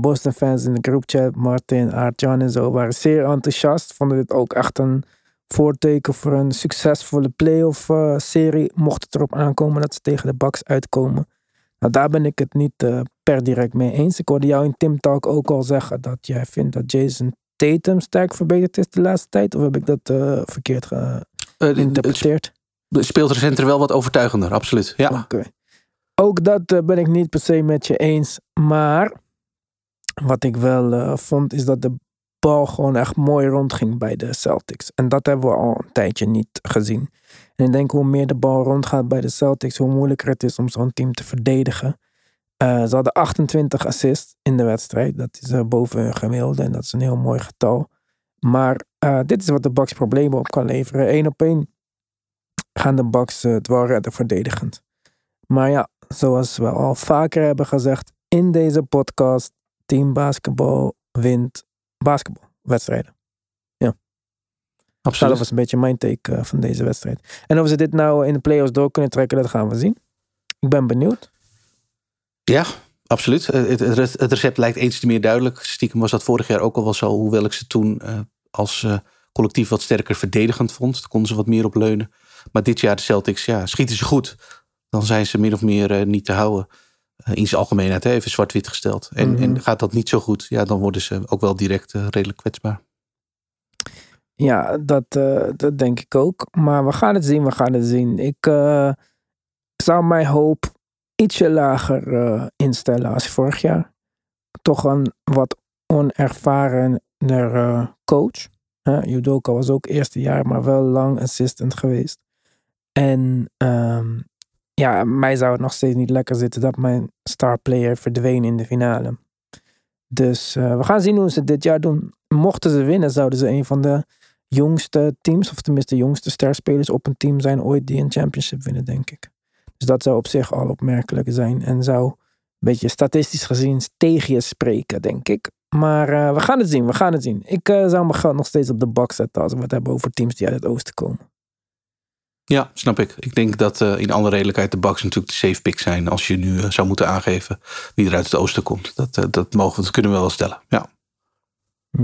Boston fans in de groupchat, Martin, Aart-Jan en zo, waren zeer enthousiast. Vonden dit ook echt een voorteken voor een succesvolle playoff eh, serie. Mocht het erop aankomen dat ze tegen de Bucks uitkomen. Nou, daar ben ik het niet eh, per direct mee eens. Ik hoorde jou in Tim Talk ook al zeggen dat jij vindt dat Jason Tatum sterk verbeterd is de laatste tijd. Of heb ik dat verkeerd Eh, het geïnterpreteerd? speelt recent er wel wat overtuigender, absoluut. Ja. Oké. Ook dat eh, ben ik niet per se met je eens. Maar wat ik wel eh, vond, is dat de bal gewoon echt mooi rondging bij de Celtics. En dat hebben we al een tijdje niet gezien. En ik denk hoe meer de bal rondgaat bij de Celtics, hoe moeilijker het is om zo'n team te verdedigen. Ze hadden 28 assists in de wedstrijd. Dat is eh, boven hun gemiddelde en dat is een heel mooi getal. Maar eh, dit is wat de Bucks problemen op kan leveren. Eén op één gaan de Bucks eh, het wel redden verdedigend. Maar ja, zoals we al vaker hebben gezegd in deze podcast, team basketbal wint basketbalwedstrijden. Nou, absoluut. dat was een beetje mijn take eh, van deze wedstrijd. En of ze dit nou in de playoffs door kunnen trekken, dat gaan we zien. Ik ben benieuwd. Ja, absoluut. Het, het, het recept lijkt eens te meer duidelijk. Stiekem was dat vorig jaar ook al wel zo. Hoewel ik ze toen als eh, collectief wat sterker verdedigend vond. Daar konden ze wat meer op leunen. Maar dit jaar de Celtics, ja, schieten ze goed. Dan zijn ze min of meer eh, niet te houden. Eh, in zijn algemeenheid, hè, even zwart-wit gesteld. En, Mhm. en gaat dat niet zo goed, ja, dan worden ze ook wel direct redelijk kwetsbaar. Ja, dat, dat denk ik ook. Maar we gaan het zien, we gaan het zien. Ik zou mijn hoop ietsje lager instellen als vorig jaar. Toch een wat onervarener eh, coach. Judoka was ook eerste jaar, maar wel lang assistant geweest. En ehm, ja, mij zou het nog steeds niet lekker zitten dat mijn star player verdween in de finale. Dus eh, we gaan zien hoe ze dit jaar doen. Mochten ze winnen, zouden ze een van de jongste teams, of tenminste jongste sterspelers op een team zijn ooit die een championship winnen, denk ik. Dus dat zou op zich al opmerkelijk zijn en zou een beetje statistisch gezien tegen je spreken, denk ik. Maar uh, we gaan het zien, we gaan het zien. Ik uh, zou mijn geld nog steeds op de bak zetten als we het hebben over teams die uit het oosten komen. Ja, snap ik. Ik denk dat uh, in alle redelijkheid de Bucks natuurlijk de safe pick zijn als je nu zou moeten aangeven wie er uit het oosten komt. Dat, dat, mogen we, dat kunnen we wel stellen. Ja.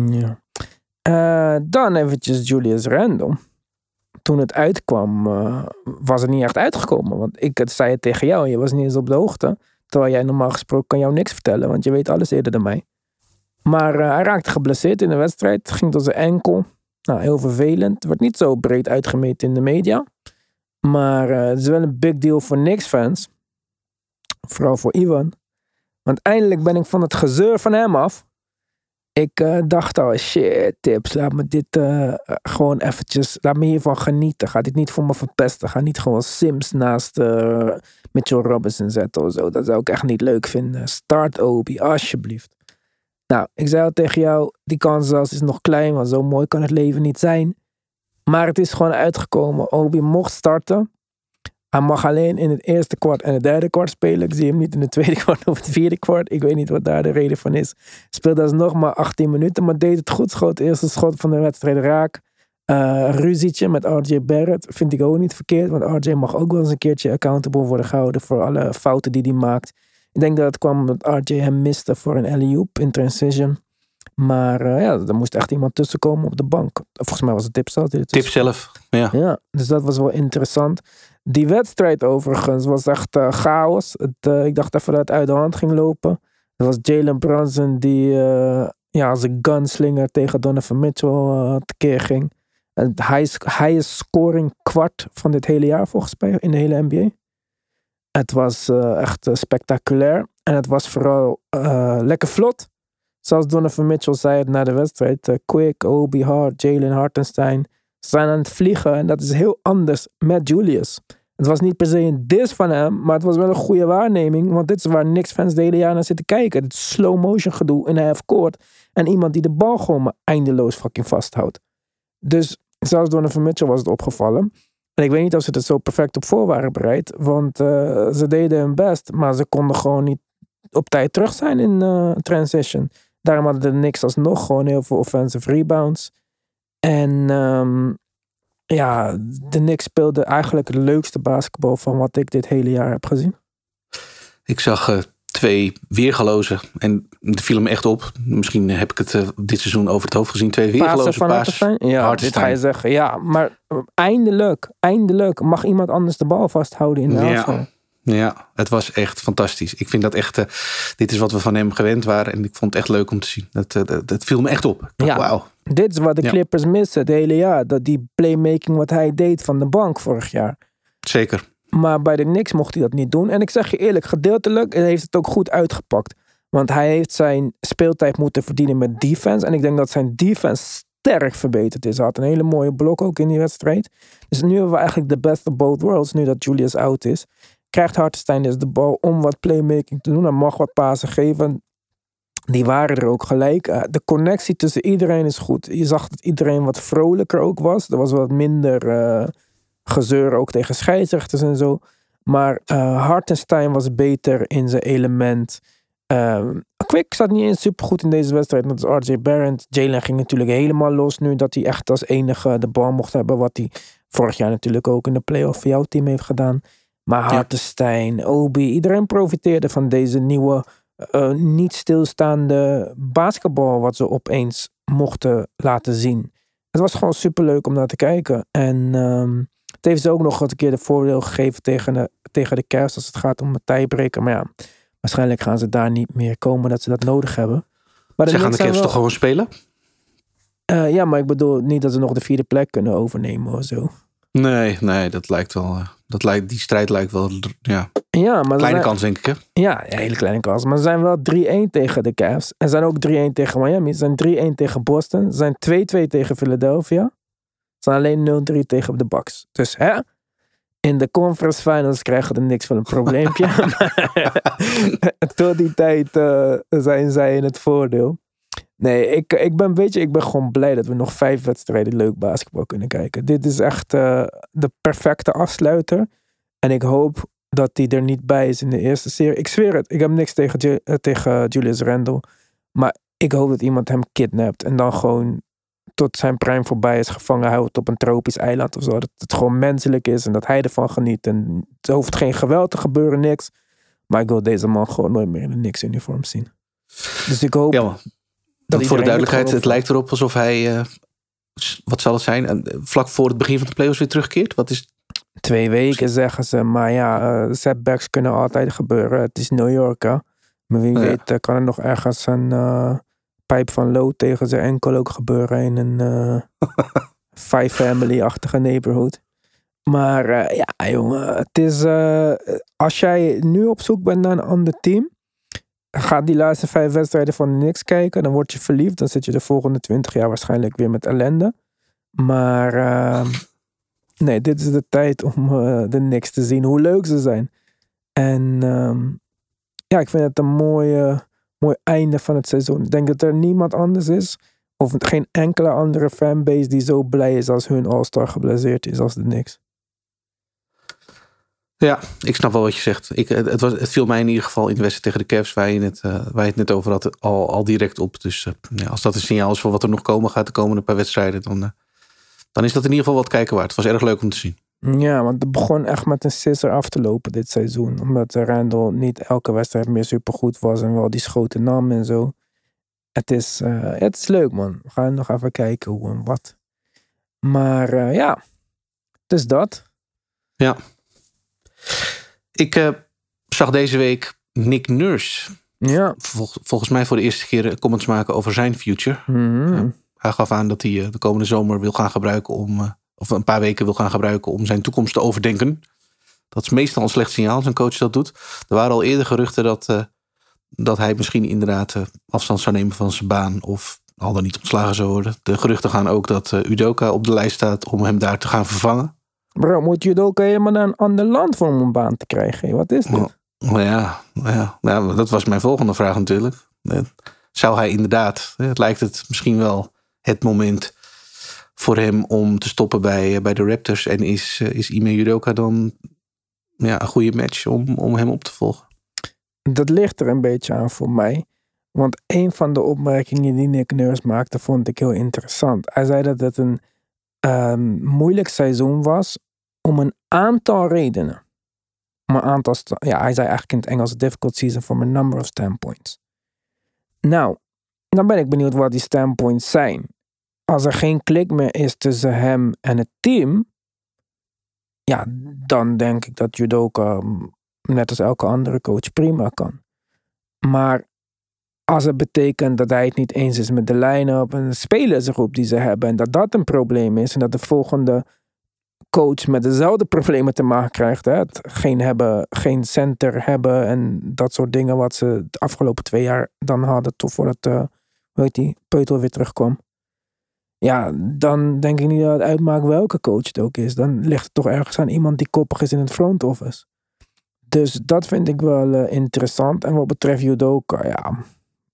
ja. dan eventjes Julius Random. Toen het uitkwam, was het niet echt uitgekomen. Want ik zei het tegen jou en je was niet eens op de hoogte. Terwijl jij normaal gesproken kan jou niks vertellen, want je weet alles eerder dan mij. Maar uh, hij raakte geblesseerd in de wedstrijd. Ging door zijn enkel. Nou, heel vervelend. Wordt niet zo breed uitgemeten in de media. Maar uh, het is wel een big deal voor Knicks-fans. Vooral voor Ivan. Want eindelijk ben ik van het gezeur van hem af. Ik uh, dacht al, shit, tips, laat me dit gewoon eventjes, laat me hiervan genieten. Ga dit niet voor me verpesten. Ga niet gewoon Sims naast Mitchell Robinson zetten of zo. Dat zou ik echt niet leuk vinden. Start Obi, alsjeblieft. Nou, ik zei al tegen jou, die kans zelfs is nog klein, want zo mooi kan het leven niet zijn. Maar het is gewoon uitgekomen. Obi mocht starten. Hij mag alleen in het eerste kwart en het derde kwart spelen. Ik zie hem niet in het tweede kwart of het vierde kwart. Ik weet niet wat daar de reden van is. Speelde alsnog maar 18 minuten, maar deed het goed. Schoot het eerste schot van de wedstrijd raak. Uh, ruzietje met RJ Barrett vind ik ook niet verkeerd. Want RJ mag ook wel eens een keertje accountable worden gehouden voor alle fouten die hij maakt. Ik denk dat het kwam omdat RJ hem miste voor een alley in transition. Maar uh, ja, er moest echt iemand tussen komen op de bank. Volgens mij was het Tip zelf. Tip zelf, ja. Ja, dus dat was wel interessant. Die wedstrijd overigens was echt uh, chaos. Het, uh, ik dacht even dat het uit de hand ging lopen. Het was Jalen Brunson die ja, als een gunslinger tegen Donovan Mitchell tekeer ging. Het highest scoring kwart van dit hele jaar volgens mij in de hele NBA. Het was uh, echt uh, spectaculair. En het was vooral uh, lekker vlot. Zoals Donovan Mitchell zei het na de wedstrijd. Quick, Obi Hart, Jalen Hartenstein. Zijn aan het vliegen. En dat is heel anders met Julius. Het was niet per se een dis van hem. Maar het was wel een goede waarneming. Want dit is waar niks fans de hele jaar naar zitten kijken. Het slow motion gedoe in half court. En iemand die de bal gewoon eindeloos fucking vasthoudt. Dus zelfs Donovan Mitchell was het opgevallen. En ik weet niet of ze het zo perfect op voor waren bereid. Want uh, ze deden hun best, maar ze konden gewoon niet op tijd terug zijn in uh, transition. Daarom hadden de Knicks alsnog gewoon heel veel offensive rebounds. En um, ja, de Knicks speelden eigenlijk het leukste basketbal van wat ik dit hele jaar heb gezien. Ik zag uh, twee weergalozen. En het viel me echt op. Misschien heb ik het uh, dit seizoen over het hoofd gezien. Twee weergaloze van passen. Ja, dit ga je zeggen. Ja, maar eindelijk, eindelijk mag iemand anders de bal vasthouden in de ja. Ja, het was echt fantastisch. Ik vind dat echt, uh, dit is wat we van hem gewend waren. En ik vond het echt leuk om te zien. Dat, uh, dat, dat viel me echt op. Dacht, ja, wow. dit is wat de Clippers ja. missen het hele jaar. Dat die playmaking wat hij deed van de bank vorig jaar. Zeker. Maar bij de Knicks mocht hij dat niet doen. En ik zeg je eerlijk, gedeeltelijk heeft het ook goed uitgepakt. Want hij heeft zijn speeltijd moeten verdienen met defense. En ik denk dat zijn defense sterk verbeterd is. Hij had een hele mooie blok ook in die wedstrijd. Dus nu hebben we eigenlijk de best of both worlds. Nu dat Julius out is. Krijgt Hartenstein dus de bal om wat playmaking te doen. Hij mag wat pasen geven. Die waren er ook gelijk. De connectie tussen iedereen is goed. Je zag dat iedereen wat vrolijker ook was. Er was wat minder... Uh, gezeur ook tegen scheidsrechters en zo. Maar uh, Hartenstein was beter in zijn element. Um, Quick zat niet eens super goed in deze wedstrijd. Dat is RJ Barrett. Jalen ging natuurlijk helemaal los nu dat hij echt als enige de bal mocht hebben. Wat hij vorig jaar natuurlijk ook in de playoff voor jouw team heeft gedaan. Maar Hartenstein. Obi, iedereen profiteerde van deze nieuwe, uh, niet stilstaande basketbal. Wat ze opeens mochten laten zien. Het was gewoon super leuk om naar te kijken. En um, het heeft ze ook nog wat een keer de voordeel gegeven tegen de, tegen de kerst als het gaat om een tijdbreken. Maar ja, waarschijnlijk gaan ze daar niet meer komen dat ze dat nodig hebben. Maar ze gaan de kerst wel... toch gewoon spelen? Uh, ja, maar ik bedoel niet dat ze nog de vierde plek kunnen overnemen of zo. Nee, nee, dat lijkt wel. Dat lijkt, die strijd lijkt wel. Ja, ja maar kleine zijn, kans, denk ik. Hè? Ja, een hele kleine kans. Maar ze zijn wel 3-1 tegen de Cavs. En ze zijn ook 3-1 tegen Miami. Ze zijn 3-1 tegen Boston. Ze zijn 2-2 tegen Philadelphia. Zijn alleen 0-3 tegen de Bucks. Dus hè? In de conference finals krijgen we niks van een probleempje. Tot die tijd uh, zijn zij in het voordeel. Nee, ik, ik ben, weet je, ik ben gewoon blij dat we nog vijf wedstrijden leuk basketbal kunnen kijken. Dit is echt uh, de perfecte afsluiter. En ik hoop dat hij er niet bij is in de eerste serie. Ik zweer het, ik heb niks tegen, uh, tegen Julius Randle. Maar ik hoop dat iemand hem kidnapt. En dan gewoon tot zijn prime voorbij is gevangen houdt op een tropisch eiland of zo. Dat het gewoon menselijk is en dat hij ervan geniet. En het hoeft geen geweld te gebeuren, niks. Maar ik wil deze man gewoon nooit meer in een niks uniform zien. Dus ik hoop. Ja, dat voor de duidelijkheid, het lijkt erop alsof hij. Uh, wat zal het zijn? En vlak voor het begin van de playoffs weer terugkeert? Wat is. Twee weken zeggen ze, maar ja, uh, setbacks kunnen altijd gebeuren. Het is New York, hè? Maar wie weet, uh, kan er nog ergens een pijp van lood tegen zijn enkel ook gebeuren in een five family-achtige neighborhood. Maar ja, jongen, het is. als jij nu op zoek bent naar een ander team Ga die laatste vijf wedstrijden van de Knicks kijken. Dan word je verliefd. Dan zit je de volgende twintig jaar waarschijnlijk weer met ellende. Maar uh, nee, dit is de tijd om uh, de Knicks te zien. Hoe leuk ze zijn. En uh, ja, ik vind het een mooi, mooi einde van het seizoen. Ik denk dat er niemand anders is. Of geen enkele andere fanbase die zo blij is als hun All-Star geblesseerd is als de Knicks. Ja, ik snap wel wat je zegt. Ik, het, was, het viel mij in ieder geval in de wedstrijd tegen de Cavs, waar je, het, uh, waar je het net over had, al, al direct op. Dus ja, als dat een signaal is voor wat er nog komen gaat de komende paar wedstrijden, dan, uh, dan is dat in ieder geval wat kijken waard. Het was erg leuk om te zien. Ja, want het begon echt met een sisser af te lopen dit seizoen. Omdat Randall niet elke wedstrijd meer supergoed was en wel die schoten nam en zo. Het is, het is leuk man. We gaan nog even kijken hoe en wat. Maar ja, dus dat. Ja, ik uh, zag deze week Nick Nurse. Ja. Vol, volgens mij voor de eerste keer comments maken over zijn future. Mm -hmm. hij gaf aan dat hij de komende zomer wil gaan gebruiken om, of een paar weken wil gaan gebruiken om zijn toekomst te overdenken. Dat is meestal een slecht signaal als een coach dat doet. Er waren al eerder geruchten dat, dat hij misschien inderdaad afstand zou nemen van zijn baan of al dan niet ontslagen zou worden. De geruchten gaan ook dat Udoka op de lijst staat om hem daar te gaan vervangen. Bro, moet ook helemaal naar een ander land voor om een baan te krijgen? Wat is dit? Oh, ja, ja, ja, dat was mijn volgende vraag natuurlijk. Zou hij inderdaad, het lijkt het misschien wel het moment voor hem om te stoppen bij, bij de Raptors. En is, is Ime Udoka dan ja, een goede match om, om hem op te volgen? Dat ligt er een beetje aan voor mij. Want een van de opmerkingen die Nick Nurse maakte, vond ik heel interessant. Hij zei dat het een um, moeilijk seizoen was om een aantal redenen. Om aantal, ja, hij zei eigenlijk in het Engels difficult season from a number of standpoints. Nou, dan ben ik benieuwd wat die standpoints zijn. Als er geen klik meer is tussen hem en het team, ja, dan denk ik dat Judoka mm, net als elke andere coach prima kan. Maar als het betekent dat hij het niet eens is met de line-up en de spelersgroep die ze hebben en dat dat een probleem is en dat de volgende coach met dezelfde problemen te maken krijgt. Hè? Het geen, hebben, geen center hebben en dat soort dingen wat ze de afgelopen twee jaar dan hadden. Tot voordat, uh, hoe heet die, Peutel weer terugkwam. Ja, dan denk ik niet dat het uitmaakt welke coach het ook is. Dan ligt het toch ergens aan iemand die koppig is in het front office. Dus dat vind ik wel uh, interessant. En wat betreft judoka, ja,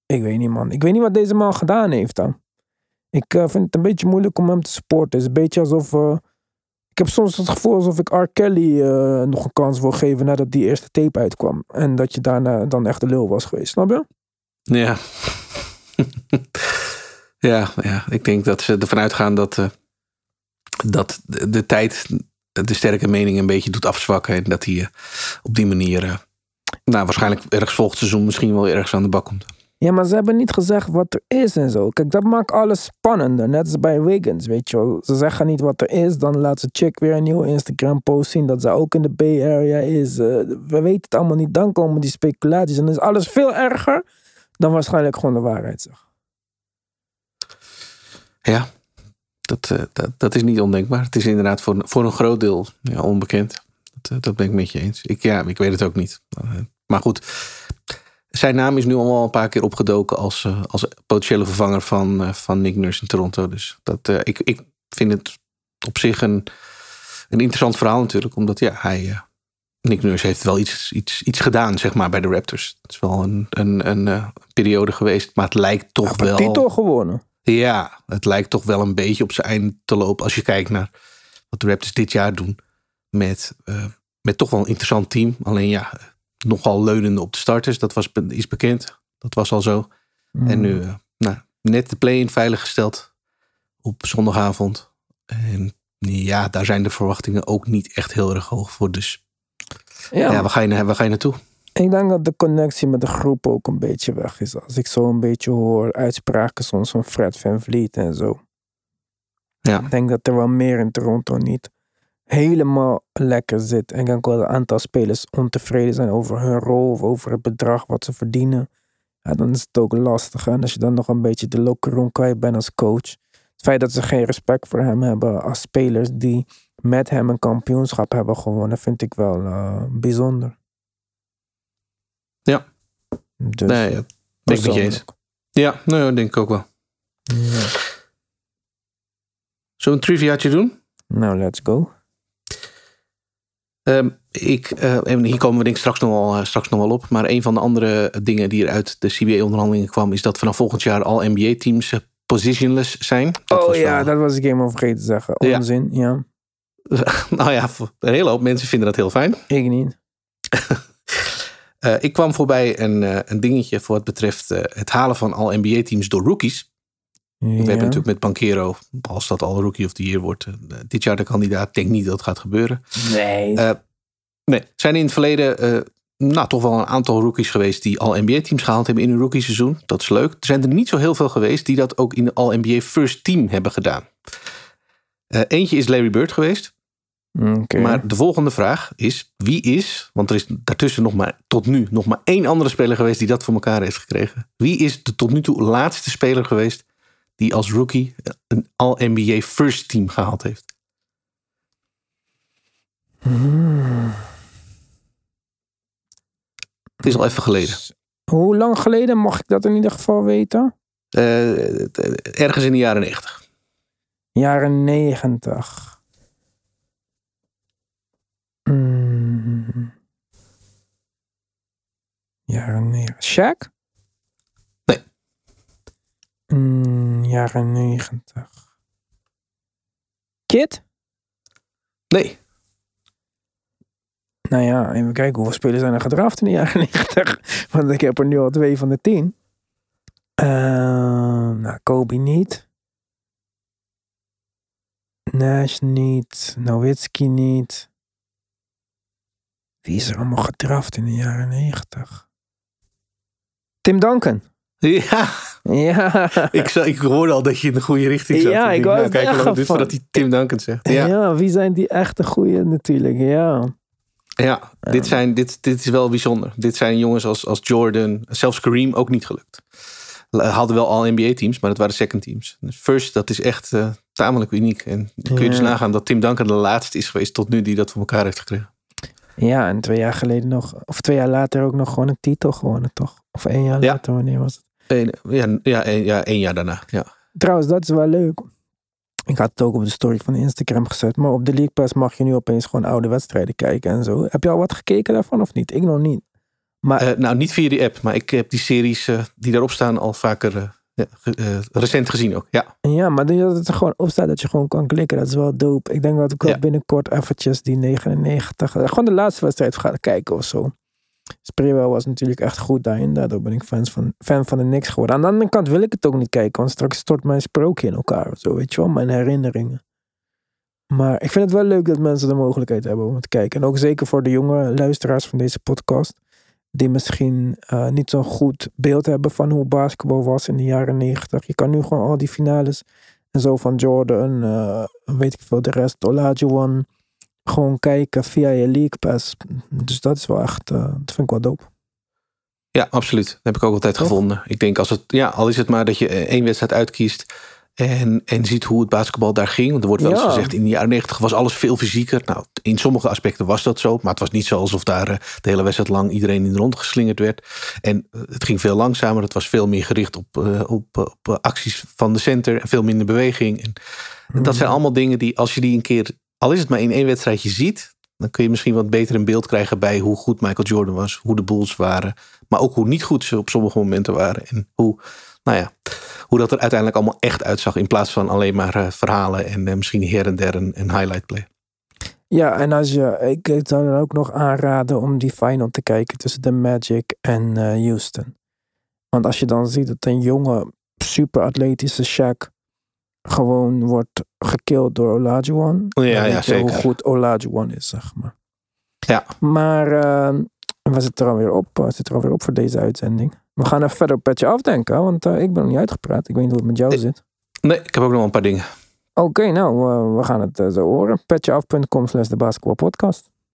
ik weet niet man. Ik weet niet wat deze man gedaan heeft dan. Ik uh, vind het een beetje moeilijk om hem te supporten. Het is een beetje alsof ik heb soms het gevoel alsof ik R. Kelly nog een kans wil geven nadat die eerste tape uitkwam. En dat je daarna dan echt de lul was geweest, snap je? Ja. ja, ja, ik denk dat ze ervan uitgaan dat, uh, dat de, de, tijd de sterke mening een beetje doet afzwakken. En dat hij uh, op die manier, nou waarschijnlijk ergens volgend seizoen misschien wel ergens aan de bak komt. Ja, maar ze hebben niet gezegd wat er is en zo. Kijk, dat maakt alles spannender. Net als bij Wiggins, weet je wel. Ze zeggen niet wat er is, dan laat ze Chick weer een nieuwe Instagram-post zien dat ze ook in de Bay Area is. We weten het allemaal niet. Dan komen die speculaties en dan is alles veel erger dan waarschijnlijk gewoon de waarheid, zeg. Ja, dat, uh, dat, dat, is niet ondenkbaar. Het is inderdaad voor, voor een groot deel ja, onbekend. Dat, uh, dat ben ik met je eens. Ik, ja, ik weet het ook niet. Maar goed, zijn naam is nu al een paar keer opgedoken als, als potentiële vervanger van, van Nick Nurse in Toronto. Dus dat, ik, ik vind het op zich een, een interessant verhaal natuurlijk. Omdat ja, hij, Nick Nurse heeft wel iets, iets, iets gedaan, zeg maar, bij de Raptors. Het is wel een, een, een, eh, periode geweest, maar het lijkt toch een wel... titel gewonnen. Ja, het lijkt toch wel een beetje op zijn eind te lopen. Als je kijkt naar wat de Raptors dit jaar doen. Met, eh, met toch wel een interessant team. Alleen ja, nogal leunende op de starters. Dat was, is bekend. Dat was al zo. En nu eh, nou, net de play-in veilig gesteld. Op zondagavond. En ja, daar zijn de verwachtingen ook niet echt heel erg hoog voor. Dus Ja, ja, waar, ga je, waar ga je naartoe? Ik denk dat de connectie met de groep ook een beetje weg is. Als ik zo een beetje hoor uitspraken soms van Fred Van Vliet en zo. Ja, Ik denk dat er wel meer in Toronto niet helemaal lekker zit. En ik denk wel dat een aantal spelers ontevreden zijn over hun rol of over het bedrag wat ze verdienen. Ja, dan is het ook lastig. En als je dan nog een beetje de locker room kwijt bent als coach. Het feit dat ze geen respect voor hem hebben als spelers die met hem een kampioenschap hebben gewonnen, vind ik wel eh, bijzonder. Ja. Dus, nee, ja, ben ik eens. Ja, nou, dat denk ik ook wel. Ja. Een triviaatje doen? Nou, let's go. Ehm, ik, eh, en hier komen we denk ik straks nog, wel, eh, straks nog wel op. Maar een van de andere dingen die er uit de CBA-onderhandelingen kwam... is dat vanaf volgend jaar al NBA-teams eh, positionless zijn. Dat oh ja, wel- dat was ik helemaal vergeten te zeggen. Ja. Onzin, ja. nou ja, een hele hoop mensen vinden dat heel fijn. Ik niet. Eh, ik kwam voorbij een, eh, een dingetje voor wat betreft eh, het halen van al NBA-teams door rookies. We hebben natuurlijk met Banquero, als dat al Rookie of the Year wordt... dit jaar de kandidaat. Denk niet dat het gaat gebeuren. Nee. Eh, nee, zijn in het verleden eh, nou, toch wel een aantal rookies geweest die al NBA-teams gehaald hebben in hun rookie seizoen. Dat is leuk. Er zijn er niet zo heel veel geweest die dat ook in de All-NBA First Team hebben gedaan. Eh, eentje is Larry Bird geweest. Oké. Maar de volgende vraag is: wie is, want er is daartussen nog maar tot nu nog maar één andere speler geweest die dat voor elkaar heeft gekregen. Wie is de tot nu toe laatste speler geweest die als rookie een All-NBA First Team gehaald heeft? Hmm. Het is al even geleden. Hoe lang geleden mag ik dat in ieder geval weten? Eh, ergens in de jaren 90. Jaren negentig. Mm. Jaren negentig. Shaq? Nee. Mm, jaren negentig. Kid? Nee, Nou ja, even kijken hoeveel spelers zijn er gedraft in de jaren 90. Want ik heb er nu al twee van de tien. Ehm, nou, Kobe niet. Nash niet. Nowitzki niet. Wie is er allemaal gedraft in de jaren 90? Tim Duncan. Ja, Ja. ik, zou- ik hoorde al dat je in de goede richting zat. Ja, ik wou nou, het kijk hoe lang het duurt zeggen voordat hij Tim Duncan zegt. Ja, ja. wie zijn die echte goeie natuurlijk? Ja. ja dit, zijn, dit, dit is wel bijzonder. Dit zijn jongens als, als Jordan, zelfs Kareem ook niet gelukt. Hadden wel al NBA-teams, maar dat waren second teams. Dus first, dat is echt eh, tamelijk uniek. En kun je dus nagaan dat Tim Duncan de laatste is geweest tot nu die dat voor elkaar heeft gekregen. Ja, en twee jaar geleden nog, of twee jaar later ook nog gewoon een titel gewonnen, toch? Of één jaar Ja. later, wanneer was het? Eén- ja, ja, één, ja, één jaar daarna. Ja. Trouwens, dat is wel leuk. Ik had het ook op de story van Instagram gezet, maar op de League Pass mag je nu opeens gewoon oude wedstrijden kijken en zo. Heb je al wat gekeken daarvan of niet? Ik nog niet. Maar Eh, nou, niet via die app, maar ik heb die series eh, die daarop staan al vaker eh, ja, eh, recent gezien ook. Ja, ja, maar dat het er gewoon op staat dat je gewoon kan klikken, dat is wel dope. Ik denk dat ik wel Ja. binnenkort eventjes die 99, eh, gewoon de laatste wedstrijd ga kijken of zo. Sprewell was natuurlijk echt goed daarin. Daardoor ben ik fans van, fan van de Knicks geworden. Aan de andere kant wil ik het ook niet kijken. Want straks stort mijn sprookje in elkaar. Of zo, weet je wel. Mijn herinneringen. Maar ik vind het wel leuk dat mensen de mogelijkheid hebben om het te kijken. En ook zeker voor de jonge luisteraars van deze podcast. Die misschien eh, niet zo'n goed beeld hebben van hoe basketbal was in de jaren negentig. Je kan nu gewoon al die finales en zo van Jordan. eh, weet ik veel, de rest. Olajuwon gewoon kijken via je League Pass. Dus dat is wel echt, eh, dat vind ik wel dope. ja, absoluut. Dat heb ik ook altijd Toch? gevonden. Ik denk, als het, ja, al is het maar dat je één wedstrijd uitkiest en, en ziet hoe het basketbal daar ging. Want er wordt wel eens Ja. gezegd, in de jaren negentig was alles veel fysieker. Nou, in sommige aspecten was dat zo. Maar het was niet zo alsof daar eh, de hele wedstrijd lang iedereen in de rond geslingerd werd. En eh, het ging veel langzamer. Het was veel meer gericht op, eh, op, op acties van de center. En veel minder beweging. En dat zijn allemaal dingen die, als je die een keer, al is het maar in één wedstrijdje ziet, Dan kun je misschien wat beter in beeld krijgen bij hoe goed Michael Jordan was. Hoe de Bulls waren. Maar ook hoe niet goed ze op sommige momenten waren. En hoe, nou ja, hoe dat er uiteindelijk allemaal echt uitzag. In plaats van alleen maar eh, verhalen en eh, misschien her en der een, een highlight play. Ja, en als je, ik zou dan ook nog aanraden om die final te kijken tussen de Magic en eh, Houston. Want als je dan ziet dat een jonge, super atletische Shaq gewoon wordt gekild door Olajuwon. Ja, dan ja, weet je zeker. Hoe goed Olajuwon is, zeg maar. Ja. Maar eh, we zitten er alweer op. We zitten er alweer op voor deze uitzending. We gaan even verder op petje afdenken, want eh, ik ben nog niet uitgepraat. Ik weet niet hoe het met jou Nee. zit. Nee, ik heb ook nog een paar dingen. Oké, nou, eh, we gaan het eh, zo horen. Petjeaf.com slash de basketbalpodcast.